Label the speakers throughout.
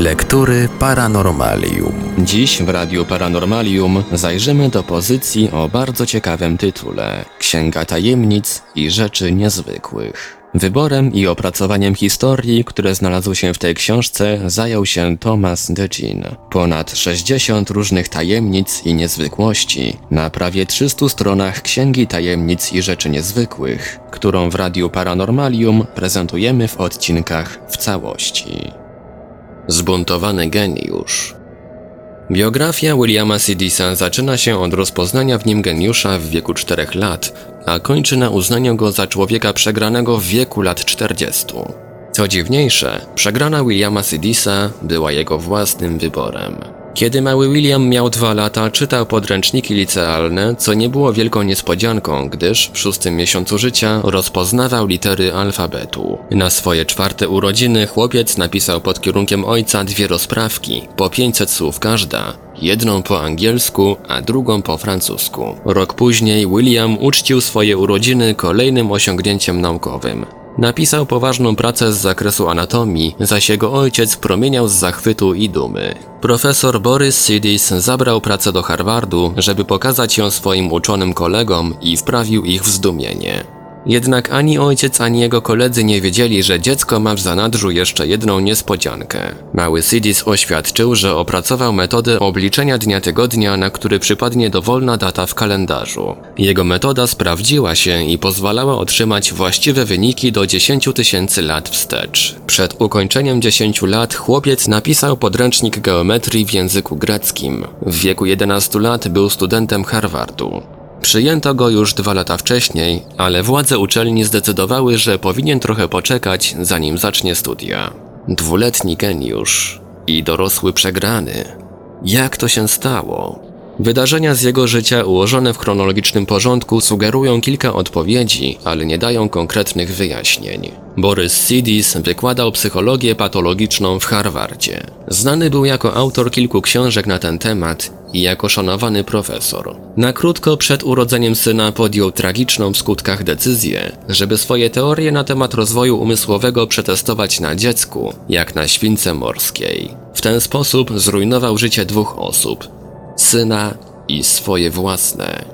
Speaker 1: Lektury Paranormalium.
Speaker 2: Dziś w Radiu Paranormalium zajrzymy do pozycji o bardzo ciekawym tytule Księga Tajemnic i Rzeczy Niezwykłych. Wyborem i opracowaniem historii, które znalazły się w tej książce, zajął się Thomas DeGin. Ponad 60 różnych tajemnic i niezwykłości na prawie 300 stronach Księgi Tajemnic i Rzeczy Niezwykłych, którą w Radiu Paranormalium prezentujemy w odcinkach w całości. Zbuntowany geniusz. Biografia Williama Sidisa zaczyna się od rozpoznania w nim geniusza w wieku 4 lat, a kończy na uznaniu go za człowieka przegranego w wieku lat 40. Co dziwniejsze, przegrana Williama Sidisa była jego własnym wyborem. Kiedy mały William miał dwa lata, czytał podręczniki licealne, co nie było wielką niespodzianką, gdyż w szóstym miesiącu życia rozpoznawał litery alfabetu. Na swoje czwarte urodziny chłopiec napisał pod kierunkiem ojca dwie rozprawki, po 500 słów każda, jedną po angielsku, a drugą po francusku. Rok później William uczcił swoje urodziny kolejnym osiągnięciem naukowym. Napisał poważną pracę z zakresu anatomii, zaś jego ojciec promieniał z zachwytu i dumy. Profesor Boris Sidis zabrał pracę do Harvardu, żeby pokazać ją swoim uczonym kolegom i wprawił ich w zdumienie. Jednak ani ojciec, ani jego koledzy nie wiedzieli, że dziecko ma w zanadrzu jeszcze jedną niespodziankę. Mały Sidis oświadczył, że opracował metodę obliczenia dnia tygodnia, na który przypadnie dowolna data w kalendarzu. Jego metoda sprawdziła się i pozwalała otrzymać właściwe wyniki do 10 tysięcy lat wstecz. Przed ukończeniem 10 lat chłopiec napisał podręcznik geometrii w języku greckim. W wieku 11 lat był studentem Harvardu. Przyjęto go już dwa lata wcześniej, ale władze uczelni zdecydowały, że powinien trochę poczekać, zanim zacznie studia. Dwuletni geniusz i dorosły przegrany. Jak to się stało? Wydarzenia z jego życia ułożone w chronologicznym porządku sugerują kilka odpowiedzi, ale nie dają konkretnych wyjaśnień. Borys Sidis wykładał psychologię patologiczną w Harvardzie. Znany był jako autor kilku książek na ten temat jako szanowany profesor. Na krótko przed urodzeniem syna podjął tragiczną w skutkach decyzję, żeby swoje teorie na temat rozwoju umysłowego przetestować na dziecku, jak na śwince morskiej. W ten sposób zrujnował życie dwóch osób, syna i swoje własne.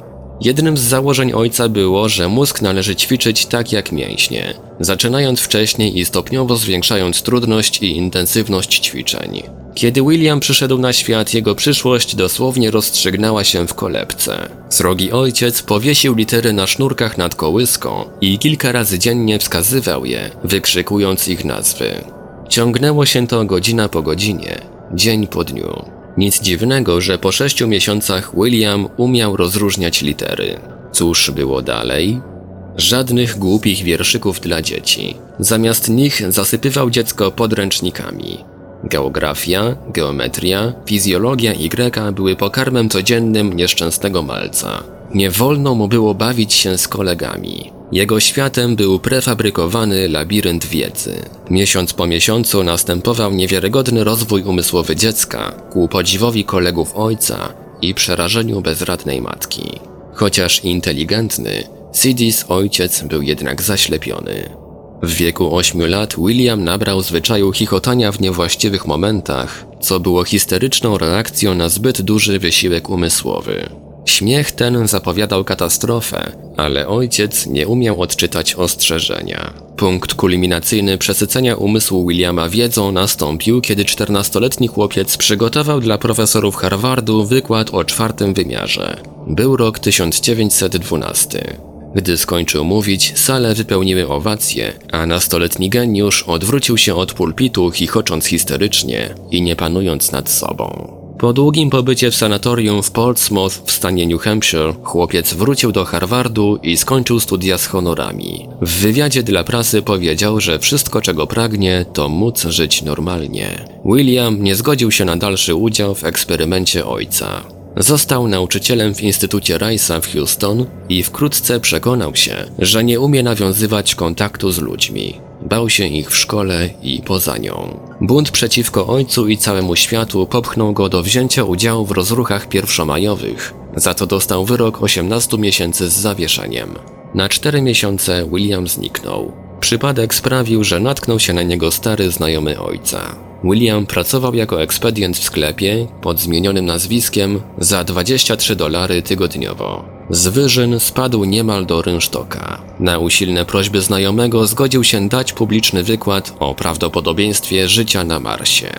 Speaker 2: Jednym z założeń ojca było, że mózg należy ćwiczyć tak jak mięśnie, zaczynając wcześniej i stopniowo zwiększając trudność i intensywność ćwiczeń. Kiedy William przyszedł na świat, jego przyszłość dosłownie rozstrzygnęła się w kolebce. Srogi ojciec powiesił litery na sznurkach nad kołyską i kilka razy dziennie wskazywał je, wykrzykując ich nazwy. Ciągnęło się to godzina po godzinie, dzień po dniu. Nic dziwnego, że po sześciu miesiącach William umiał rozróżniać litery. Cóż było dalej? Żadnych głupich wierszyków dla dzieci. Zamiast nich zasypywał dziecko podręcznikami. Geografia, geometria, fizjologia i greka były pokarmem codziennym nieszczęsnego malca. Nie wolno mu było bawić się z kolegami. Jego światem był prefabrykowany labirynt wiedzy. Miesiąc po miesiącu następował niewiarygodny rozwój umysłowy dziecka, ku podziwowi kolegów ojca i przerażeniu bezradnej matki. Chociaż inteligentny, Sidis ojciec był jednak zaślepiony. W wieku 8 lat William nabrał zwyczaju chichotania w niewłaściwych momentach, co było histeryczną reakcją na zbyt duży wysiłek umysłowy. Śmiech ten zapowiadał katastrofę, ale ojciec nie umiał odczytać ostrzeżenia. Punkt kulminacyjny przesycenia umysłu Williama wiedzą nastąpił, kiedy 14-letni chłopiec przygotował dla profesorów Harvardu wykład o czwartym wymiarze. Był rok 1912. Gdy skończył mówić, salę wypełniły owacje, a nastoletni geniusz odwrócił się od pulpitu, chichocząc histerycznie i nie panując nad sobą. Po długim pobycie w sanatorium w Portsmouth w stanie New Hampshire, chłopiec wrócił do Harvardu i skończył studia z honorami. W wywiadzie dla prasy powiedział, że wszystko czego pragnie to móc żyć normalnie. William nie zgodził się na dalszy udział w eksperymencie ojca. Został nauczycielem w Instytucie Rice'a w Houston i wkrótce przekonał się, że nie umie nawiązywać kontaktu z ludźmi. Bał się ich w szkole i poza nią. Bunt przeciwko ojcu i całemu światu popchnął go do wzięcia udziału w rozruchach pierwszomajowych. Za to dostał wyrok 18 miesięcy z zawieszeniem. Na cztery miesiące William zniknął. Przypadek sprawił, że natknął się na niego stary znajomy ojca. William pracował jako ekspedient w sklepie pod zmienionym nazwiskiem za 23 dolary tygodniowo. Z wyżyn spadł niemal do rynsztoka. Na usilne prośby znajomego zgodził się dać publiczny wykład o prawdopodobieństwie życia na Marsie.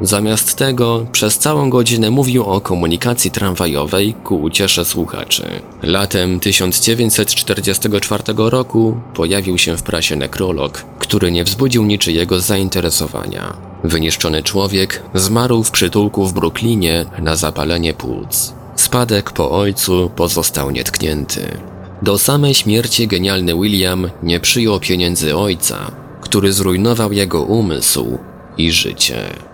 Speaker 2: Zamiast tego przez całą godzinę mówił o komunikacji tramwajowej ku uciesze słuchaczy. Latem 1944 roku pojawił się w prasie nekrolog, który nie wzbudził niczyjego zainteresowania. Wyniszczony człowiek zmarł w przytułku w Brooklynie na zapalenie płuc. Spadek po ojcu pozostał nietknięty. Do samej śmierci genialny William nie przyjął pieniędzy ojca, który zrujnował jego umysł i życie.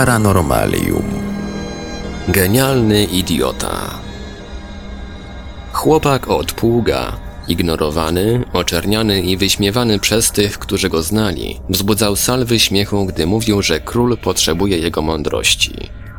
Speaker 1: Paranormalium.
Speaker 2: Genialny idiota. Chłopak od pługa, ignorowany, oczerniany i wyśmiewany przez tych, którzy go znali, wzbudzał salwy śmiechu, gdy mówił, że król potrzebuje jego mądrości.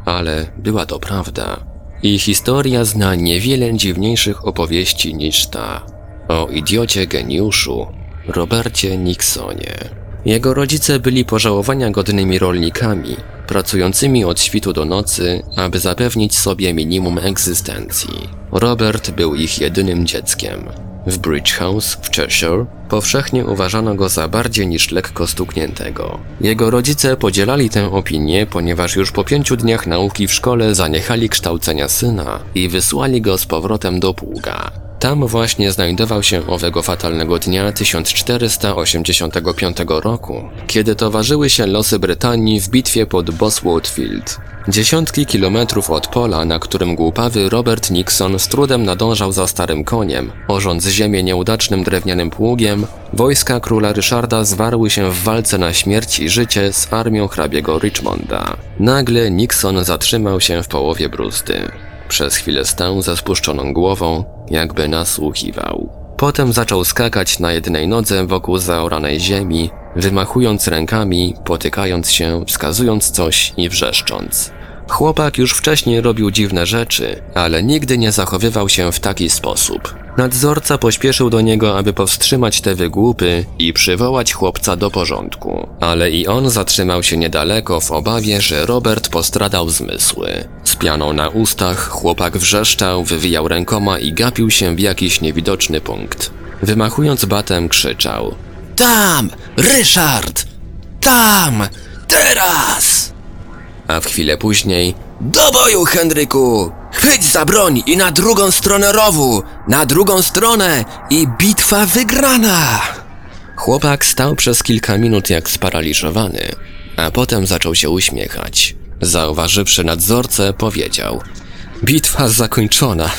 Speaker 2: Ale była to prawda. I historia zna niewiele dziwniejszych opowieści niż ta. O idiocie geniuszu, Robercie Nixonie. Jego rodzice byli pożałowania godnymi rolnikami, pracującymi od świtu do nocy, aby zapewnić sobie minimum egzystencji. Robert był ich jedynym dzieckiem. W Bridge House w Cheshire powszechnie uważano go za bardziej niż lekko stukniętego. Jego rodzice podzielali tę opinię, ponieważ już po pięciu dniach nauki w szkole zaniechali kształcenia syna i wysłali go z powrotem do pługa. Tam właśnie znajdował się owego fatalnego dnia 1485 roku, kiedy towarzyły się losy Brytanii w bitwie pod Bosworth Field. Dziesiątki kilometrów od pola, na którym głupawy Robert Nixon z trudem nadążał za starym koniem, orząc ziemię nieudacznym drewnianym pługiem, wojska króla Ryszarda zwarły się w walce na śmierć i życie z armią hrabiego Richmonda. Nagle Nixon zatrzymał się w połowie bruzdy. Przez chwilę stał ze spuszczoną głową, jakby nasłuchiwał. Potem zaczął skakać na jednej nodze wokół zaoranej ziemi, wymachując rękami, potykając się, wskazując coś i wrzeszcząc. Chłopak już wcześniej robił dziwne rzeczy, ale nigdy nie zachowywał się w taki sposób. Nadzorca pośpieszył do niego, aby powstrzymać te wygłupy i przywołać chłopca do porządku. Ale i on zatrzymał się niedaleko w obawie, że Robert postradał zmysły. Z pianą na ustach chłopak wrzeszczał, wywijał rękoma i gapił się w jakiś niewidoczny punkt. Wymachując batem krzyczał.
Speaker 1: Tam! Ryszard! Tam! Teraz!
Speaker 2: A w chwilę później
Speaker 1: Do boju, Henryku! Chwyć za broń i na drugą stronę rowu! Na drugą stronę i bitwa wygrana!
Speaker 2: Chłopak stał przez kilka minut jak sparaliżowany, a potem zaczął się uśmiechać. Zauważywszy nadzorcę, powiedział: Bitwa zakończona.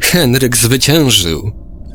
Speaker 2: Henryk zwyciężył.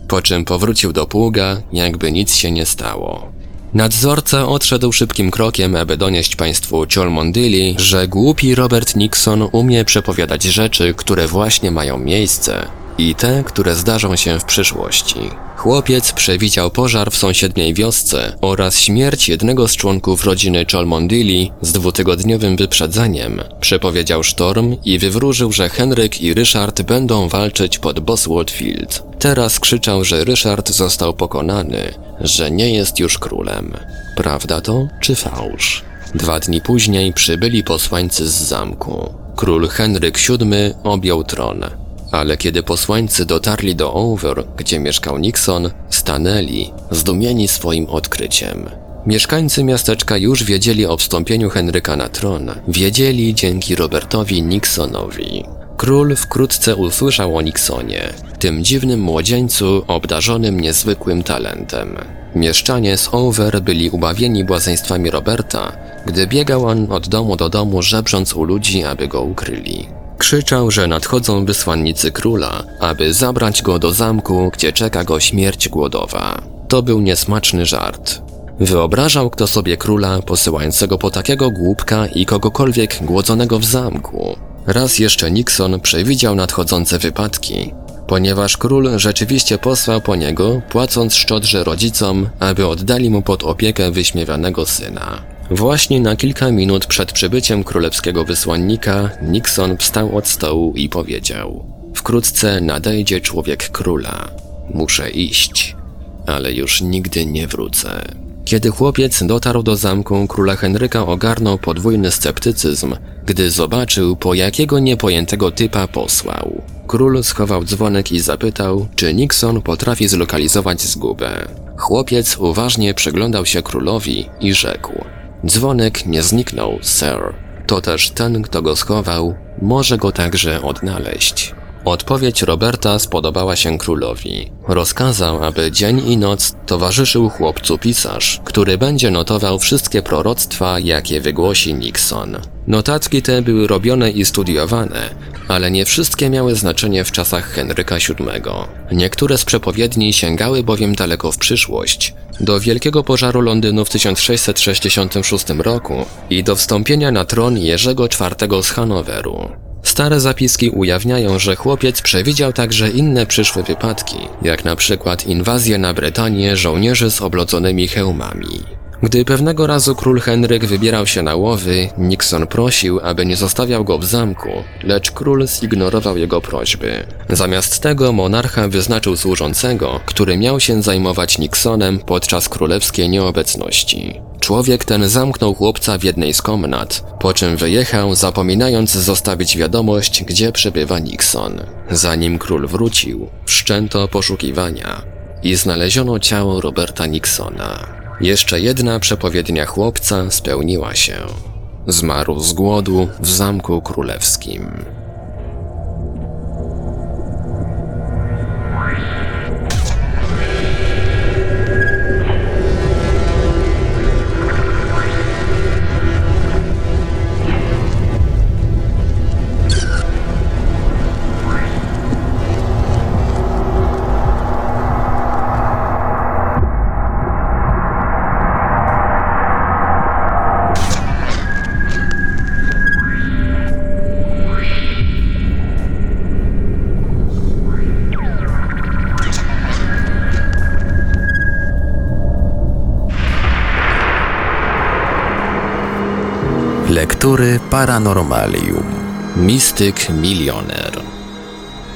Speaker 2: Po czym powrócił do pługa, jakby nic się nie stało. Nadzorca odszedł szybkim krokiem, aby donieść państwu Cholmondeley, że głupi Robert Nixon umie przepowiadać rzeczy, które właśnie mają miejsce i te, które zdarzą się w przyszłości. Chłopiec przewidział pożar w sąsiedniej wiosce oraz śmierć jednego z członków rodziny Cholmondeley z dwutygodniowym wyprzedzeniem. Przepowiedział sztorm i wywróżył, że Henryk i Ryszard będą walczyć pod Bosworth Field. Teraz krzyczał, że Ryszard został pokonany, że nie jest już królem. Prawda to czy fałsz? Dwa dni później przybyli posłańcy z zamku. Król Henryk VII objął tron. Ale kiedy posłańcy dotarli do Over, gdzie mieszkał Nixon, stanęli, zdumieni swoim odkryciem. Mieszkańcy miasteczka już wiedzieli o wstąpieniu Henryka na tron. Wiedzieli dzięki Robertowi Nixonowi. Król wkrótce usłyszał o Nixonie, tym dziwnym młodzieńcu obdarzonym niezwykłym talentem. Mieszczanie z Over byli ubawieni błazeństwami Roberta, gdy biegał on od domu do domu, żebrząc u ludzi, aby go ukryli. Krzyczał, że nadchodzą wysłannicy króla, aby zabrać go do zamku, gdzie czeka go śmierć głodowa. To był niesmaczny żart. Wyobrażał kto sobie króla posyłającego po takiego głupka i kogokolwiek głodzonego w zamku. Raz jeszcze Nixon przewidział nadchodzące wypadki, ponieważ król rzeczywiście posłał po niego, płacąc szczodrze rodzicom, aby oddali mu pod opiekę wyśmiewanego syna. Właśnie na kilka minut przed przybyciem królewskiego wysłannika Nixon wstał od stołu i powiedział: Wkrótce nadejdzie człowiek króla. Muszę iść, ale już nigdy nie wrócę. Kiedy chłopiec dotarł do zamku, króla Henryka ogarnął podwójny sceptycyzm, gdy zobaczył, po jakiego niepojętego typa posłał. Król schował dzwonek i zapytał, czy Nixon potrafi zlokalizować zgubę. Chłopiec uważnie przyglądał się królowi i rzekł: Dzwonek nie zniknął, sir. To też ten, kto go schował, może go także odnaleźć. Odpowiedź Roberta spodobała się królowi. Rozkazał, aby dzień i noc towarzyszył chłopcu pisarz, który będzie notował wszystkie proroctwa, jakie wygłosi Nixon. Notatki te były robione i studiowane, ale nie wszystkie miały znaczenie w czasach Henryka VII. Niektóre z przepowiedni sięgały bowiem daleko w przyszłość, do wielkiego pożaru Londynu w 1666 roku i do wstąpienia na tron Jerzego IV z Hanoweru. Stare zapiski ujawniają, że chłopiec przewidział także inne przyszłe wypadki, jak na przykład inwazję na Brytanię żołnierzy z oblodzonymi hełmami. Gdy pewnego razu król Henryk wybierał się na łowy, Nixon prosił, aby nie zostawiał go w zamku, lecz król zignorował jego prośby. Zamiast tego monarcha wyznaczył służącego, który miał się zajmować Nixonem podczas królewskiej nieobecności. Człowiek ten zamknął chłopca w jednej z komnat, po czym wyjechał, zapominając zostawić wiadomość, gdzie przebywa Nixon. Zanim król wrócił, wszczęto poszukiwania i znaleziono ciało Roberta Nixona. Jeszcze jedna przepowiednia chłopca spełniła się. Zmarł z głodu w zamku królewskim.
Speaker 3: Paranormalium.
Speaker 2: Mistyk milioner.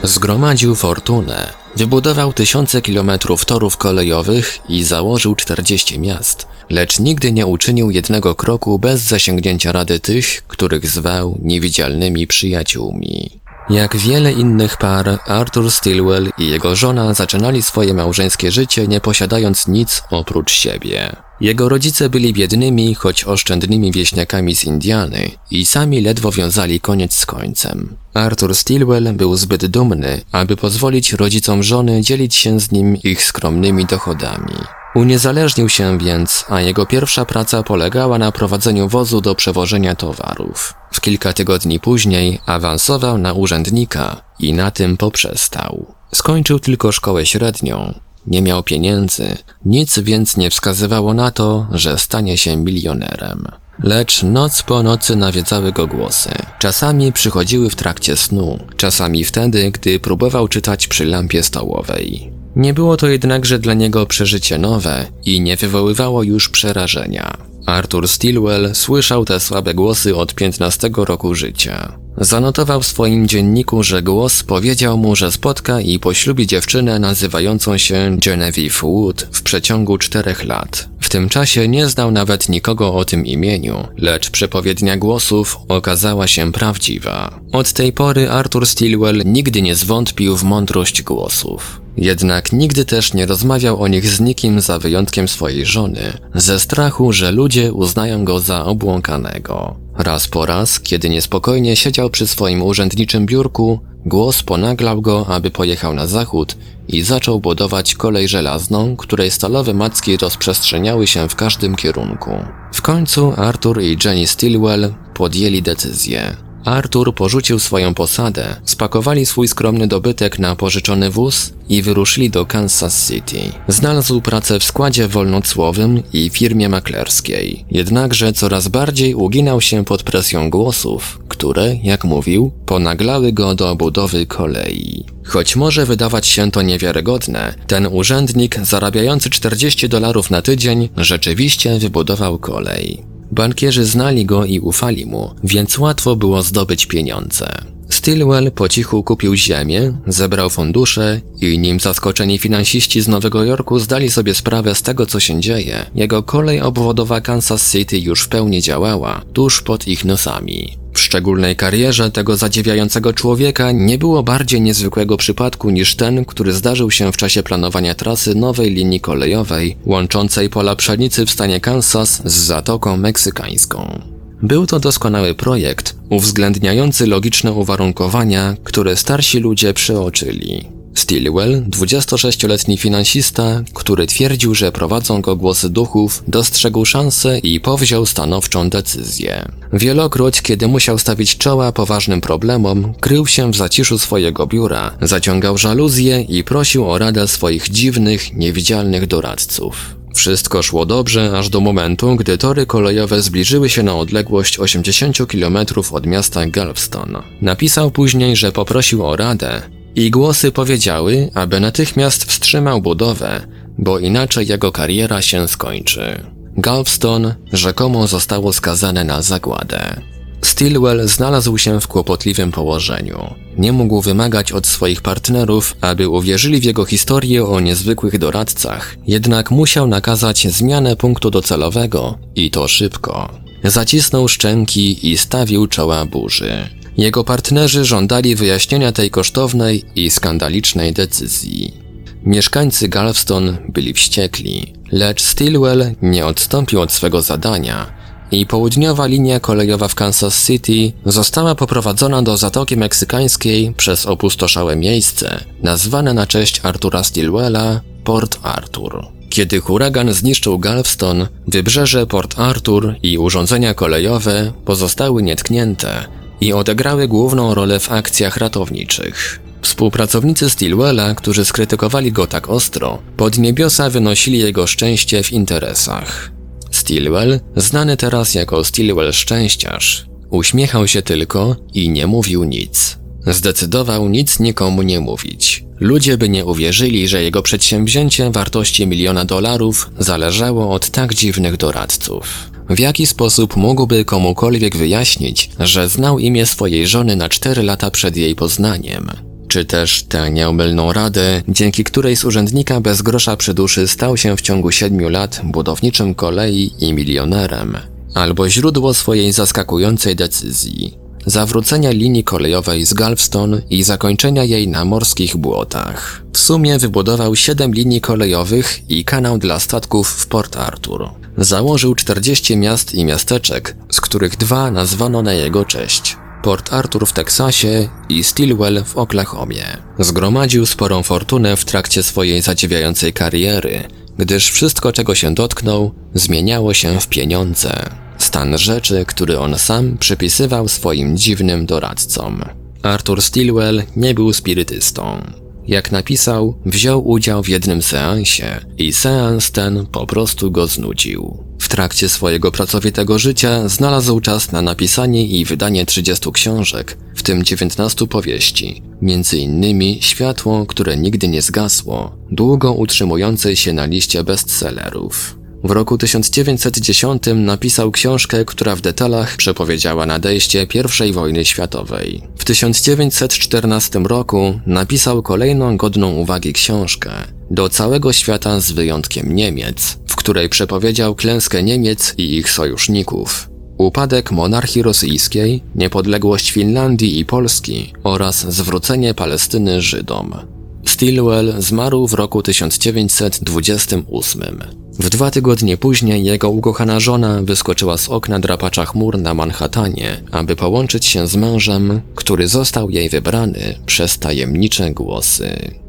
Speaker 2: Zgromadził fortunę, wybudował tysiące kilometrów torów kolejowych i założył 40 miast, lecz nigdy nie uczynił jednego kroku bez zasięgnięcia rady tych, których zwał niewidzialnymi przyjaciółmi. Jak wiele innych par, Arthur Stilwell i jego żona zaczynali swoje małżeńskie życie nie posiadając nic oprócz siebie. Jego rodzice byli biednymi, choć oszczędnymi wieśniakami z Indiany i sami ledwo wiązali koniec z końcem. Arthur Stilwell był zbyt dumny, aby pozwolić rodzicom żony dzielić się z nim ich skromnymi dochodami. Uniezależnił się więc, a jego pierwsza praca polegała na prowadzeniu wozu do przewożenia towarów. W kilka tygodni później awansował na urzędnika i na tym poprzestał. Skończył tylko szkołę średnią, nie miał pieniędzy, nic więc nie wskazywało na to, że stanie się milionerem. Lecz noc po nocy nawiedzały go głosy. Czasami przychodziły w trakcie snu, czasami wtedy, gdy próbował czytać przy lampie stołowej. Nie było to jednakże dla niego przeżycie nowe i nie wywoływało już przerażenia. Arthur Stilwell słyszał te słabe głosy od 15 roku życia. Zanotował w swoim dzienniku, że głos powiedział mu, że spotka i poślubi dziewczynę nazywającą się Genevieve Wood w przeciągu czterech lat. W tym czasie nie znał nawet nikogo o tym imieniu, lecz przepowiednia głosów okazała się prawdziwa. Od tej pory Arthur Stilwell nigdy nie zwątpił w mądrość głosów. Jednak nigdy też nie rozmawiał o nich z nikim za wyjątkiem swojej żony, ze strachu, że ludzie uznają go za obłąkanego. Raz po raz, kiedy niespokojnie siedział przy swoim urzędniczym biurku, głos ponaglał go, aby pojechał na zachód i zaczął budować kolej żelazną, której stalowe macki rozprzestrzeniały się w każdym kierunku. W końcu Arthur i Jenny Stilwell podjęli decyzję. Arthur porzucił swoją posadę, spakowali swój skromny dobytek na pożyczony wóz i wyruszyli do Kansas City. Znalazł pracę w składzie wolnocłowym i firmie maklerskiej. Jednakże coraz bardziej uginał się pod presją głosów, które, jak mówił, ponaglały go do budowy kolei. Choć może wydawać się to niewiarygodne, ten urzędnik zarabiający 40 dolarów na tydzień rzeczywiście wybudował kolej. Bankierzy znali go i ufali mu, więc łatwo było zdobyć pieniądze. Stilwell po cichu kupił ziemię, zebrał fundusze i nim zaskoczeni finansiści z Nowego Jorku zdali sobie sprawę z tego, co się dzieje, jego kolej obwodowa Kansas City już w pełni działała, tuż pod ich nosami. W szczególnej karierze tego zadziwiającego człowieka nie było bardziej niezwykłego przypadku niż ten, który zdarzył się w czasie planowania trasy nowej linii kolejowej łączącej pola pszenicy w stanie Kansas z Zatoką Meksykańską. Był to doskonały projekt, uwzględniający logiczne uwarunkowania, które starsi ludzie przeoczyli. Stilwell, 26-letni finansista, który twierdził, że prowadzą go głosy duchów, dostrzegł szansę i powziął stanowczą decyzję. Wielokroć, kiedy musiał stawić czoła poważnym problemom, krył się w zaciszu swojego biura, zaciągał żaluzję i prosił o radę swoich dziwnych, niewidzialnych doradców. Wszystko szło dobrze aż do momentu, gdy tory kolejowe zbliżyły się na odległość 80 km od miasta Galveston. Napisał później, że poprosił o radę i głosy powiedziały, aby natychmiast wstrzymał budowę, bo inaczej jego kariera się skończy. Galveston rzekomo zostało skazane na zagładę. Stilwell znalazł się w kłopotliwym położeniu. Nie mógł wymagać od swoich partnerów, aby uwierzyli w jego historię o niezwykłych doradcach, jednak musiał nakazać zmianę punktu docelowego i to szybko. Zacisnął szczęki i stawił czoła burzy. Jego partnerzy żądali wyjaśnienia tej kosztownej i skandalicznej decyzji. Mieszkańcy Galveston byli wściekli, lecz Stilwell nie odstąpił od swego zadania i południowa linia kolejowa w Kansas City została poprowadzona do Zatoki Meksykańskiej przez opustoszałe miejsce, nazwane na cześć Artura Stilwella Port Arthur. Kiedy huragan zniszczył Galveston, wybrzeże Port Arthur i urządzenia kolejowe pozostały nietknięte i odegrały główną rolę w akcjach ratowniczych. Współpracownicy Stilwella, którzy skrytykowali go tak ostro, pod niebiosa wynosili jego szczęście w interesach. Stilwell, znany teraz jako Stilwell Szczęściarz, uśmiechał się tylko i nie mówił nic. Zdecydował nic nikomu nie mówić. Ludzie by nie uwierzyli, że jego przedsięwzięcie wartości miliona dolarów zależało od tak dziwnych doradców. W jaki sposób mógłby komukolwiek wyjaśnić, że znał imię swojej żony na cztery lata przed jej poznaniem? Czy też tę nieomylną radę, dzięki której z urzędnika bez grosza przy duszy stał się w ciągu siedmiu lat budowniczym kolei i milionerem? Albo źródło swojej zaskakującej decyzji, zawrócenia linii kolejowej z Galveston i zakończenia jej na morskich błotach. W sumie wybudował 7 linii kolejowych i kanał dla statków w Port Arthur. Założył 40 miast i miasteczek, z których dwa nazwano na jego cześć. Port Arthur w Teksasie i Stilwell w Oklahomie. Zgromadził sporą fortunę w trakcie swojej zadziwiającej kariery, gdyż wszystko czego się dotknął zmieniało się w pieniądze. Stan rzeczy, który on sam przypisywał swoim dziwnym doradcom. Arthur Stilwell nie był spirytystą. Jak napisał, wziął udział w jednym seansie i seans ten po prostu go znudził. W trakcie swojego pracowitego życia znalazł czas na napisanie i wydanie 30 książek, w tym 19 powieści, między innymi Światło, które nigdy nie zgasło, długo utrzymującej się na liście bestsellerów. W roku 1910 napisał książkę, która w detalach przepowiedziała nadejście I wojny światowej. W 1914 roku napisał kolejną godną uwagi książkę do całego świata z wyjątkiem Niemiec, w której przepowiedział klęskę Niemiec i ich sojuszników. Upadek monarchii rosyjskiej, niepodległość Finlandii i Polski oraz zwrócenie Palestyny Żydom. Stilwell zmarł w roku 1928. W dwa tygodnie później jego ukochana żona wyskoczyła z okna drapacza chmur na Manhattanie, aby połączyć się z mężem, który został jej wybrany przez tajemnicze głosy.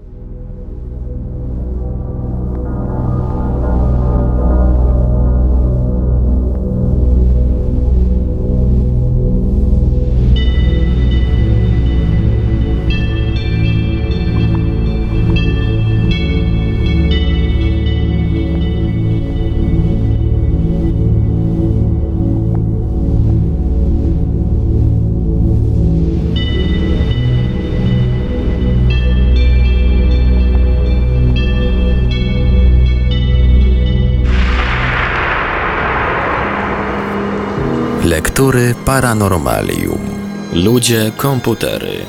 Speaker 3: Paranormalium.
Speaker 2: Ludzie, komputery.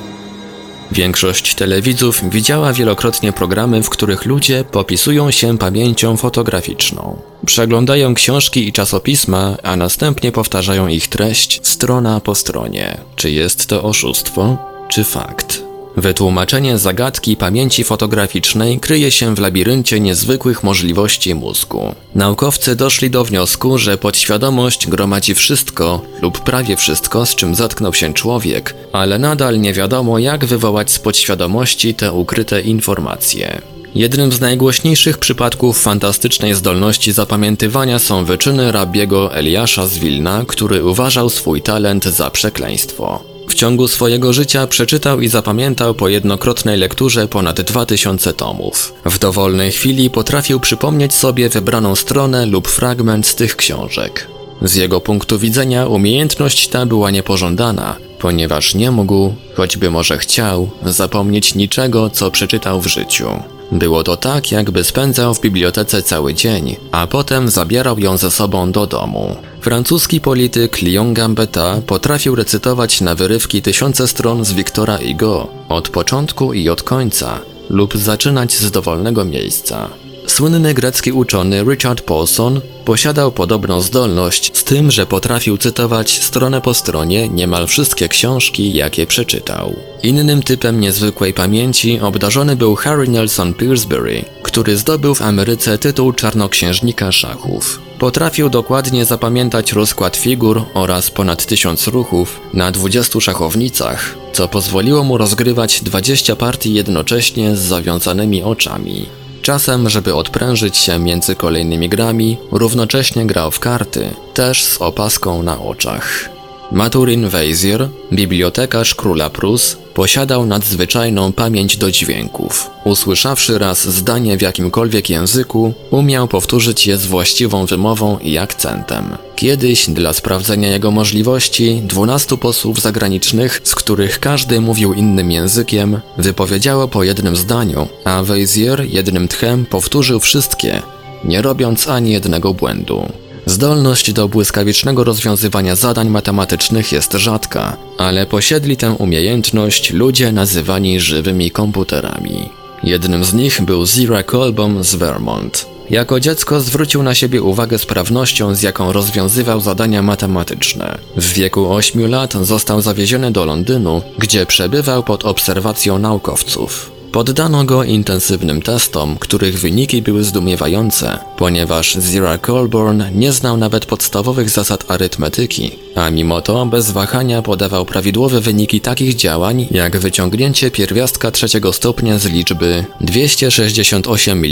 Speaker 2: Większość telewidzów widziała wielokrotnie programy, w których ludzie popisują się pamięcią fotograficzną. Przeglądają książki i czasopisma, a następnie powtarzają ich treść strona po stronie. Czy jest to oszustwo, czy fakt? Wytłumaczenie zagadki pamięci fotograficznej kryje się w labiryncie niezwykłych możliwości mózgu. Naukowcy doszli do wniosku, że podświadomość gromadzi wszystko lub prawie wszystko, z czym zatknął się człowiek, ale nadal nie wiadomo, jak wywołać z podświadomości te ukryte informacje. Jednym z najgłośniejszych przypadków fantastycznej zdolności zapamiętywania są wyczyny rabiego Eliasza z Wilna, który uważał swój talent za przekleństwo. W ciągu swojego życia przeczytał i zapamiętał po jednokrotnej lekturze ponad 2000 tomów. W dowolnej chwili potrafił przypomnieć sobie wybraną stronę lub fragment z tych książek. Z jego punktu widzenia umiejętność ta była niepożądana, ponieważ nie mógł, choćby może chciał, zapomnieć niczego, co przeczytał w życiu. Było to tak, jakby spędzał w bibliotece cały dzień, a potem zabierał ją ze sobą do domu. Francuski polityk Lyon Gambetta potrafił recytować na wyrywki tysiące stron z Wiktora Hugo, od początku i od końca, lub zaczynać z dowolnego miejsca. Słynny grecki uczony Richard Paulson posiadał podobną zdolność, z tym, że potrafił cytować stronę po stronie niemal wszystkie książki, jakie przeczytał. Innym typem niezwykłej pamięci obdarzony był Harry Nelson Pillsbury, który zdobył w Ameryce tytuł czarnoksiężnika szachów. Potrafił dokładnie zapamiętać rozkład figur oraz ponad tysiąc ruchów na 20 szachownicach, co pozwoliło mu rozgrywać 20 partii jednocześnie z zawiązanymi oczami. Czasem, żeby odprężyć się między kolejnymi grami, równocześnie grał w karty, też z opaską na oczach. Maturin Weizir, bibliotekarz króla Prus, posiadał nadzwyczajną pamięć do dźwięków. Usłyszawszy raz zdanie w jakimkolwiek języku, umiał powtórzyć je z właściwą wymową i akcentem. Kiedyś, dla sprawdzenia jego możliwości, dwunastu posłów zagranicznych, z których każdy mówił innym językiem, wypowiedziało po jednym zdaniu, a Weizir jednym tchem powtórzył wszystkie, nie robiąc ani jednego błędu. Zdolność do błyskawicznego rozwiązywania zadań matematycznych jest rzadka, ale posiedli tę umiejętność ludzie nazywani żywymi komputerami. Jednym z nich był Zira Colbom z Vermont. Jako dziecko zwrócił na siebie uwagę sprawnością, z jaką rozwiązywał zadania matematyczne. W wieku 8 lat został zawieziony do Londynu, gdzie przebywał pod obserwacją naukowców. Poddano go intensywnym testom, których wyniki były zdumiewające, ponieważ Zira Colborn nie znał nawet podstawowych zasad arytmetyki, a mimo to bez wahania podawał prawidłowe wyniki takich działań, jak wyciągnięcie pierwiastka trzeciego stopnia z liczby 268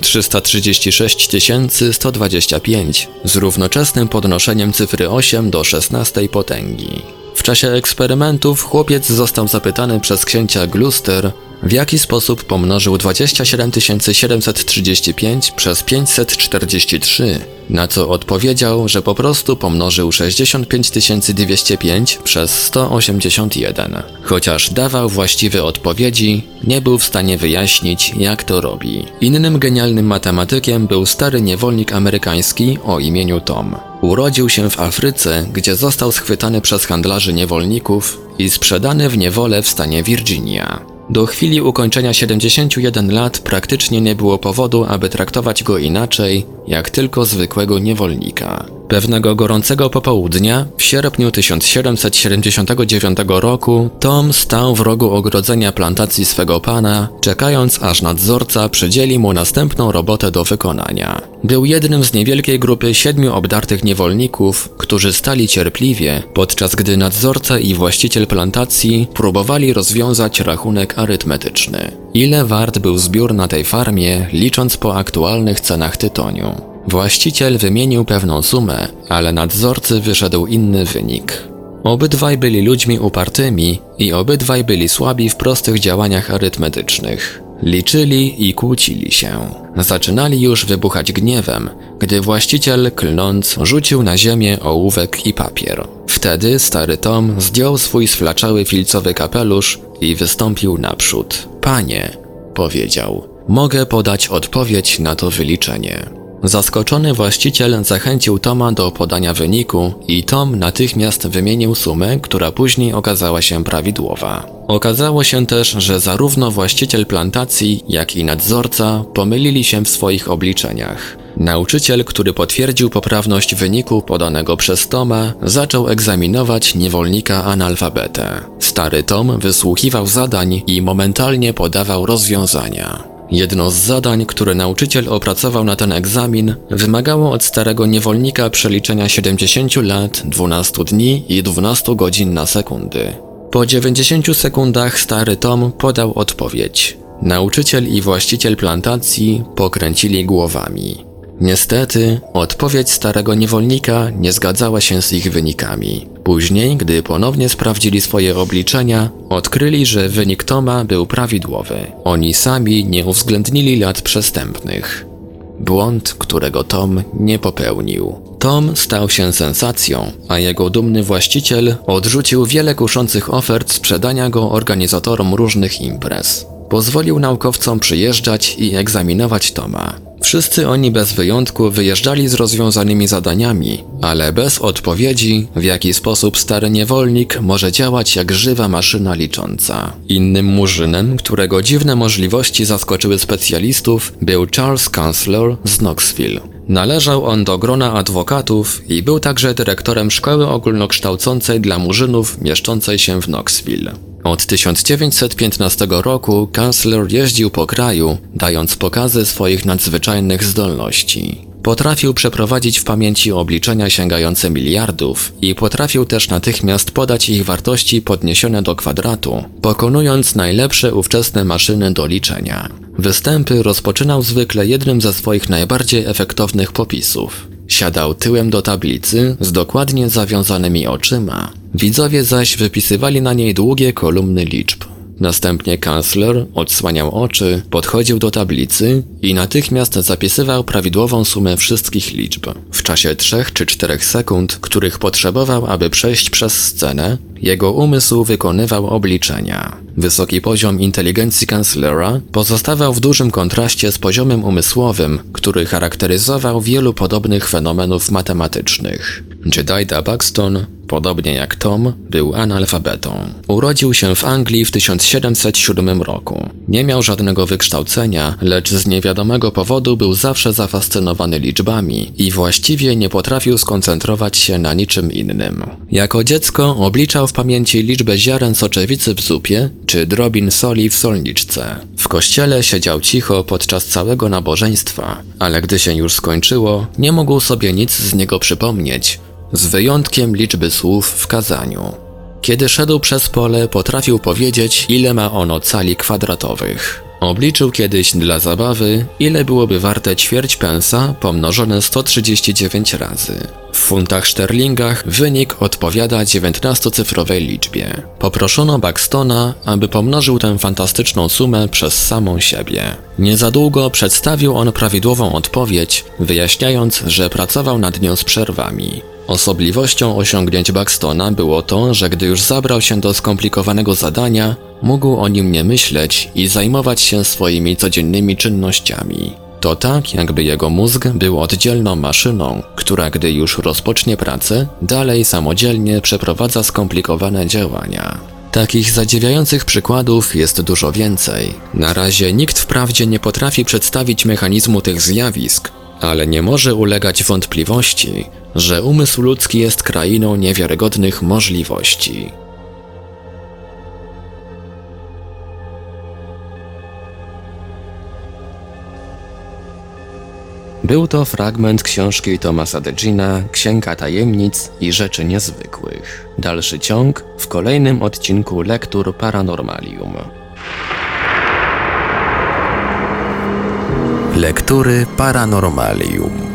Speaker 2: 336 125 z równoczesnym podnoszeniem cyfry 8 do 16 potęgi. W czasie eksperymentów chłopiec został zapytany przez księcia Gloucester, w jaki sposób pomnożył 27 735 przez 543, na co odpowiedział, że po prostu pomnożył 65 205 przez 181. Chociaż dawał właściwe odpowiedzi, nie był w stanie wyjaśnić, jak to robi. Innym genialnym matematykiem był stary niewolnik amerykański o imieniu Tom. Urodził się w Afryce, gdzie został schwytany przez handlarzy niewolników i sprzedany w niewolę w stanie Virginia. Do chwili ukończenia 71 lat praktycznie nie było powodu, aby traktować go inaczej, jak tylko zwykłego niewolnika. Pewnego gorącego popołudnia, w sierpniu 1779 roku, Tom stał w rogu ogrodzenia plantacji swego pana, czekając aż nadzorca przydzieli mu następną robotę do wykonania. Był jednym z niewielkiej grupy siedmiu obdartych niewolników, którzy stali cierpliwie, podczas gdy nadzorca i właściciel plantacji próbowali rozwiązać rachunek arytmetyczny. Ile wart był zbiór na tej farmie, licząc po aktualnych cenach tytoniu? Właściciel wymienił pewną sumę, ale nadzorcy wyszedł inny wynik. Obydwaj byli ludźmi upartymi i obydwaj byli słabi w prostych działaniach arytmetycznych. Liczyli i kłócili się. Zaczynali już wybuchać gniewem, gdy właściciel, klnąc, rzucił na ziemię ołówek i papier. Wtedy stary Tom zdjął swój sflaczały filcowy kapelusz i wystąpił naprzód. Panie, powiedział, mogę podać odpowiedź na to wyliczenie. Zaskoczony właściciel zachęcił Toma do podania wyniku i Tom natychmiast wymienił sumę, która później okazała się prawidłowa. Okazało się też, że zarówno właściciel plantacji, jak i nadzorca pomylili się w swoich obliczeniach. Nauczyciel, który potwierdził poprawność wyniku podanego przez Toma, zaczął egzaminować niewolnika analfabetę. Stary Tom wysłuchiwał zadań i momentalnie podawał rozwiązania. Jedno z zadań, które nauczyciel opracował na ten egzamin, wymagało od starego niewolnika przeliczenia 70 lat, 12 dni i 12 godzin na sekundy. Po 90 sekundach stary Tom podał odpowiedź. Nauczyciel i właściciel plantacji pokręcili głowami. Niestety, odpowiedź starego niewolnika nie zgadzała się z ich wynikami. Później, gdy ponownie sprawdzili swoje obliczenia, odkryli, że wynik Toma był prawidłowy. Oni sami nie uwzględnili lat przestępnych. Błąd, którego Tom nie popełnił. Tom stał się sensacją, a jego dumny właściciel odrzucił wiele kuszących ofert sprzedania go organizatorom różnych imprez. Pozwolił naukowcom przyjeżdżać i egzaminować Toma. Wszyscy oni bez wyjątku wyjeżdżali z rozwiązanymi zadaniami, ale bez odpowiedzi, w jaki sposób stary niewolnik może działać jak żywa maszyna licząca. Innym murzynem, którego dziwne możliwości zaskoczyły specjalistów, był Charles Chancellor z Knoxville. Należał on do grona adwokatów i był także dyrektorem szkoły ogólnokształcącej dla murzynów mieszczącej się w Knoxville. Od 1915 roku kancler jeździł po kraju, dając pokazy swoich nadzwyczajnych zdolności. Potrafił przeprowadzić w pamięci obliczenia sięgające miliardów i potrafił też natychmiast podać ich wartości podniesione do kwadratu, pokonując najlepsze ówczesne maszyny do liczenia. Występy rozpoczynał zwykle jednym ze swoich najbardziej efektownych popisów. Siadał tyłem do tablicy z dokładnie zawiązanymi oczyma. Widzowie zaś wypisywali na niej długie kolumny liczb. Następnie kancler odsłaniał oczy, podchodził do tablicy i natychmiast zapisywał prawidłową sumę wszystkich liczb. W czasie 3 czy 4 sekund, których potrzebował, aby przejść przez scenę, jego umysł wykonywał obliczenia. Wysoki poziom inteligencji kancelera pozostawał w dużym kontraście z poziomem umysłowym, który charakteryzował wielu podobnych fenomenów matematycznych. Jedida Buxton, podobnie jak Tom, był analfabetą. Urodził się w Anglii w 1707 roku. Nie miał żadnego wykształcenia, lecz z niewiadomego powodu był zawsze zafascynowany liczbami i właściwie nie potrafił skoncentrować się na niczym innym. Jako dziecko obliczał w pamięci liczbę ziaren soczewicy w zupie czy drobin soli w solniczce. W kościele siedział cicho podczas całego nabożeństwa, ale gdy się już skończyło, nie mógł sobie nic z niego przypomnieć, z wyjątkiem liczby słów w kazaniu. Kiedy szedł przez pole, potrafił powiedzieć, ile ma ono cali kwadratowych. Obliczył kiedyś dla zabawy, ile byłoby warte ćwierć pensa pomnożone 139 razy. W funtach szterlingach wynik odpowiada 19-cyfrowej liczbie. Poproszono Buxtona, aby pomnożył tę fantastyczną sumę przez samą siebie. Niezadługo przedstawił on prawidłową odpowiedź, wyjaśniając, że pracował nad nią z przerwami. Osobliwością osiągnięć Buxtona było to, że gdy już zabrał się do skomplikowanego zadania, mógł o nim nie myśleć i zajmować się swoimi codziennymi czynnościami. To tak, jakby jego mózg był oddzielną maszyną, która gdy już rozpocznie pracę, dalej samodzielnie przeprowadza skomplikowane działania. Takich zadziwiających przykładów jest dużo więcej. Na razie nikt wprawdzie nie potrafi przedstawić mechanizmu tych zjawisk, ale nie może ulegać wątpliwości, że umysł ludzki jest krainą niewiarygodnych możliwości. Był to fragment książki Thomasa Degina Księga Tajemnic i Rzeczy Niezwykłych. Dalszy ciąg w kolejnym odcinku Lektur Paranormalium.
Speaker 3: Lektury Paranormalium.